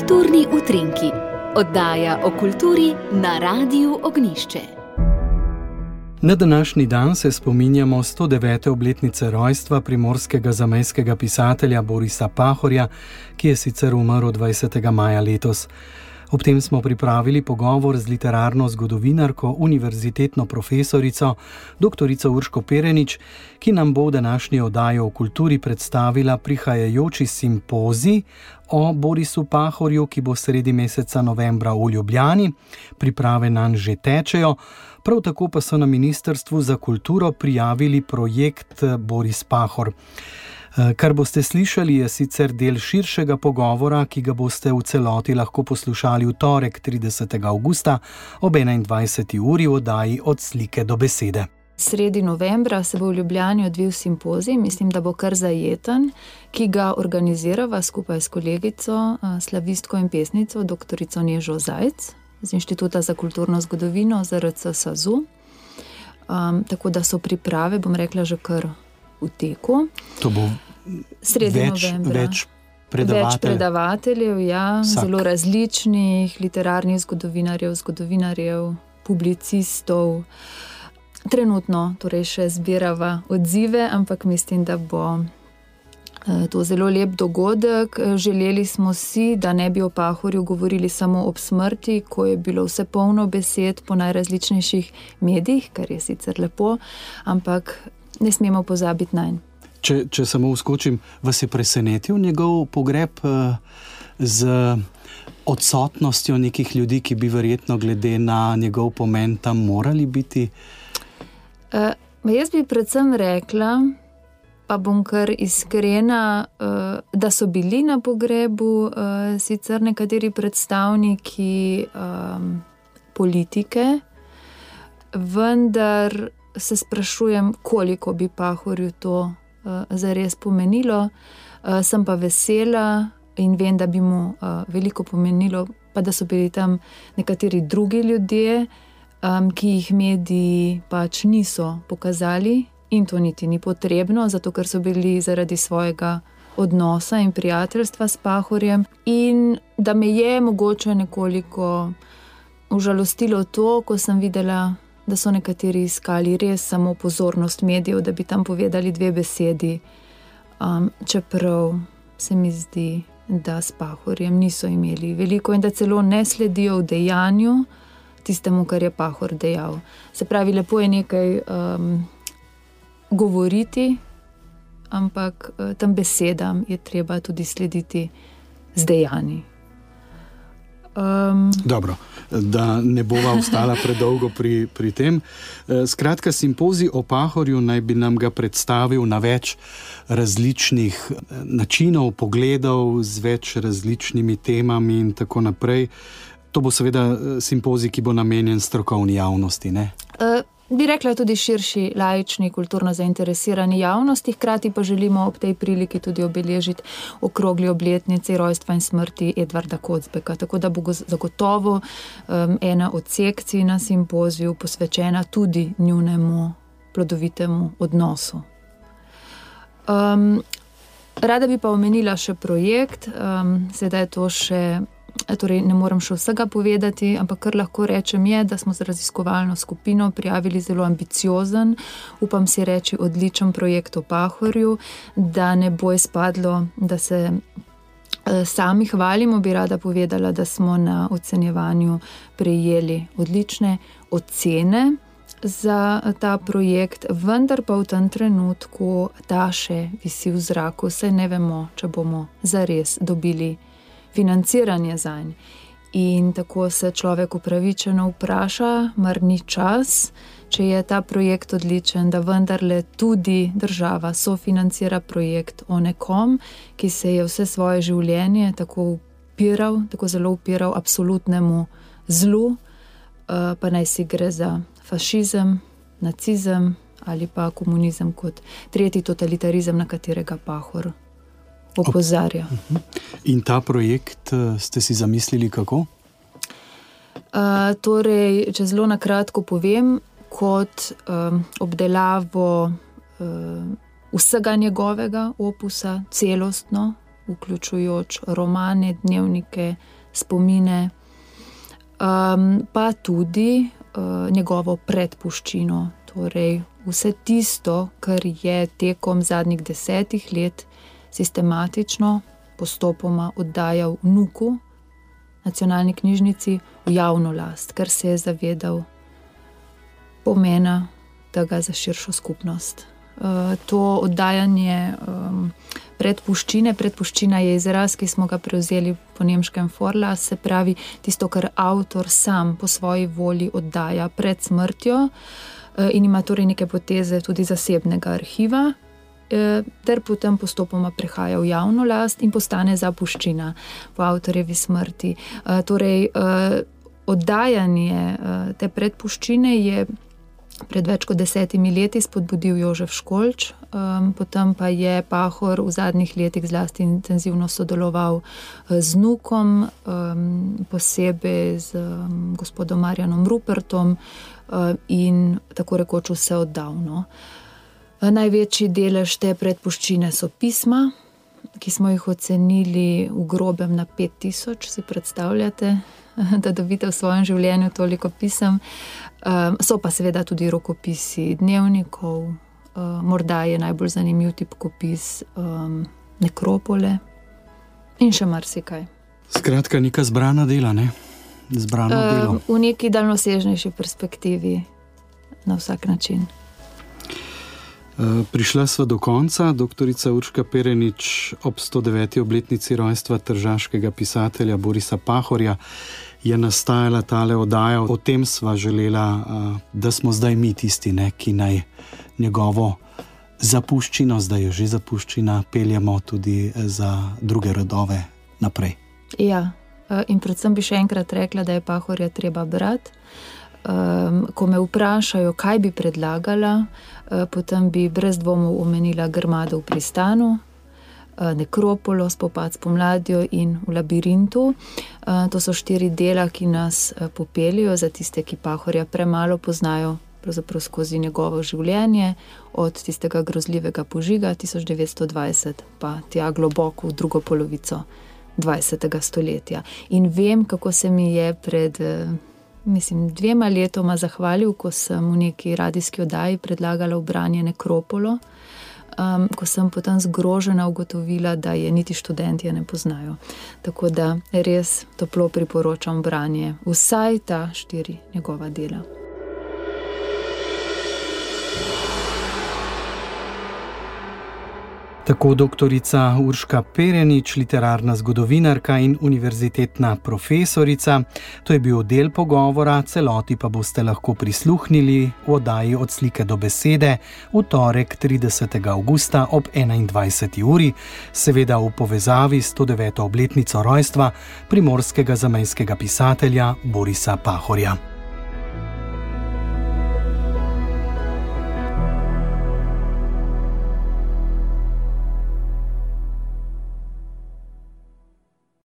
Kulturni utrinki, oddaja o kulturi na Radiu Ognišče. Na današnji dan se spominjamo 109. obletnice rojstva primorskega zamejskega pisatelja Borisa Pahorja, ki je sicer umrl 20. maja letos. Ob tem smo pripravili pogovor z literarno zgodovinarko, univerzitetno profesorico, dr. Urško Perenič, ki nam bo v današnji oddaji o kulturi predstavila prihajajoči simpozij o Borisu Pahorju, ki bo sredi meseca novembra v Ljubljani. Priprave na nj že tečejo. Prav tako pa so na Ministrstvu za kulturo prijavili projekt Boris Pahor. Eh, kar boste slišali, je sicer del širšega pogovora, ki ga boste v celoti lahko poslušali v torek 30. augusta ob 21. uri v oddaji Od slike do besede. Sredi novembra se bo v Ljubljani odvil simpozij, mislim, da bo kar zajeten, ki ga organizirava skupaj s kolegico, eh, slavistko in pesnico, dr. Nežo Zajc z Inštituta za kulturno zgodovino ZRC SAZU. Um, tako da so priprave, bom rekla, že kar v teku. To bo sredi več, novembra. Več predavateljev, več predavateljev ja, zelo različnih literarnih zgodovinarjev, zgodovinarjev, publicistov. Trenutno torej še zbiramo odzive, ampak mislim, da bo eh, to zelo lep dogodek. Želeli smo si, da ne bi o Pahorju govorili samo ob smrti, ko je bilo vse polno besed po najrazličnejših medijih, kar je sicer lepo, ampak ne smemo pozabiti na njega. Če, če samo uskočim, vas je presenetil njegov pogreb uh, z odsotnostjo nekih ljudi, ki bi verjetno, glede na njegov pomen, tam morali biti? Uh, jaz bi predvsem rekla, pa bom kar iskrena, uh, da so bili na pogrebu uh, sicer nekateri predstavniki um, politike, vendar se sprašujem, koliko bi Pahorju to uh, zares pomenilo. Uh, sem pa vesela in vem, da bi mu uh, veliko pomenilo, pa da so bili tam nekateri drugi ljudje, um, ki jih mediji pač niso pokazali in to niti ni potrebno, zato ker so bili zaradi svojega. Odnosa in prijateljstva s Pahorjem, in da me je mogoče nekoliko užalostilo to, ko sem videla da so nekateri iskali res samo pozornost medijev, da bi tam povedali dve besedi. Um, čeprav se mi zdi, da s Pahorjem niso imeli veliko in da celo ne sledijo v dejanju tistemu, kar je Pahor dejal. Se pravi, lepo je nekaj um, govoriti, ampak uh, tem besedam je treba tudi slediti z dejanji. Um, da ne bova ostala predolgo pri, pri tem. E, skratka, simpozij o Pahorju naj bi nam ga predstavil na več različnih e, načinov, pogledov, z več različnimi temami in tako naprej. To bo seveda e, simpozij, ki bo namenjen strokovni javnosti. Uh, bi rekla tudi širši, laični, kulturno zainteresirani javnosti, hkrati pa želimo ob tej priliki tudi obeležiti okrogli obletnici rojstva in smrti Edvarda Kocbeka. Tako da bo zagotovo um, ena od sekcij na simpoziju posvečena tudi njunemu plodovitemu odnosu. Um, rada bi pa omenila še projekt, um, sedaj je to še. Torej, ne morem še vsega povedati, ampak kar lahko rečem, je, da smo z raziskovalno skupino prijavili zelo ambiciozen, upam si reči, odličen projekt o Pahorju, da ne bo izpadlo, da se eh, sami hvalimo. Bi rada povedala, da smo na ocenjevanju prejeli odlične ocene. Za ta projekt, vendar pa v tem trenutku ta še visi v zraku, saj ne vemo, če bomo zares dobili financiranje za njih. In tako se človek upravičeno vpraša, mar ni čas, če je ta projekt odličen, da vendarle tudi država sofinancira projekt o nekom, ki se je vse svoje življenje tako upiral, tako zelo upiral absolutnemu zlu, eh, pa naj si gre za fašizem, nacizem ali pa komunizem kot tretji totalitarizem, na katerega pahor opozarja. Mhm. In ta projekt eh, ste si zamislili kako? Uh, torej, če zelo na kratko povem, kot um, obdelavo uh, vsega njegovega opusa, celostno, vključujoč romane, dnevnike, spomine, um, pa tudi uh, njegovo predpuščino, torej vse tisto, kar je tekom zadnjih desetih let sistematično, postopoma oddajal vnuku, nacionalni knjižnici, v javno last, ker se je zavedal pomena tega za širšo skupnost. Uh, to oddajanje um, predpuščine, predpuščina je izraz, ki smo ga prevzeli po nemškem Forla, se pravi tisto, kar avtor sam po svoji volji oddaja pred smrtjo. Uh, in ima torej neke poteze tudi zasebnega arhiva, ter potem postopoma prehaja v javno last in postane zapuščina po avtorjevi smrti. Eh, torej, oddajanje te predpuščine je. Pred več kot desetimi leti spodbudil Jožef Školč, um, potem pa je Pahor v zadnjih letih zlasti intenzivno sodeloval z Nukom, um, posebej z um, gospodom Marjanom Rupertom, uh, Eh, in tako rekoč vse oddavno. Eh, največji delež te predpuščine so pisma, ki smo jih ocenili v grobem na 5000, si predstavljate, da dobite v svojem življenju toliko pisem. Eh, so pa seveda tudi rokopisi dnevnikov, morda je najbolj zanimiv tipkopis nekropole in še marsikaj. Skratka, neka zbrana dela, ne? zbrano uh, delo? V neki daljnosežnejši perspektivi, na vsak način. Uh, prišla sva do konca, doktorica Urška Perenič, ob 109. obletnici rojstva tržaškega pisatelja Borisa Pahorja. Je nastajala ta oddaja, o tem sva želela, uh, da smo zdaj mi tisti, ne, ki naj njegovo zapuščino, zdaj je že zapuščina, peljemo tudi za druge rodove naprej. Ja, Eh, in predvsem bi še enkrat rekla, da je pahorja treba brati. Um, ko me vprašajo, kaj bi predlagala, uh, potem bi brez dvomov omenila Grmado v pristanu, uh, Nekropolo, spopad s pomladjo in v labirintu. Uh, to so štiri dela, ki nas uh, popeljajo za tiste, ki pahorja premalo poznajo. Pravzaprav skozi njegovo življenje, od tistega grozljivega požiga 1920 pa tja globoko v drugo polovico 20. stoletja. In vem, kako se mi je pred eh, mislim, dvema letoma zahvalil, ko sem v neki radijski oddaji predlagala branje Nekropolo. Um, ko sem potem zgrožena ugotovila, da je niti študenti ne poznajo. Tako da res toplo priporočam branje vsaj ta štiri njegova dela. Tako doktorica Urška Perenič, literarna zgodovinarka in univerzitetna profesorica. To je bil del pogovora, celoti pa boste lahko prisluhnili v oddaji od slike do besede v torek 30. augusta ob 21. uri, seveda v povezavi s 109. obletnico rojstva primorskega zamejskega pisatelja Borisa Pahorja.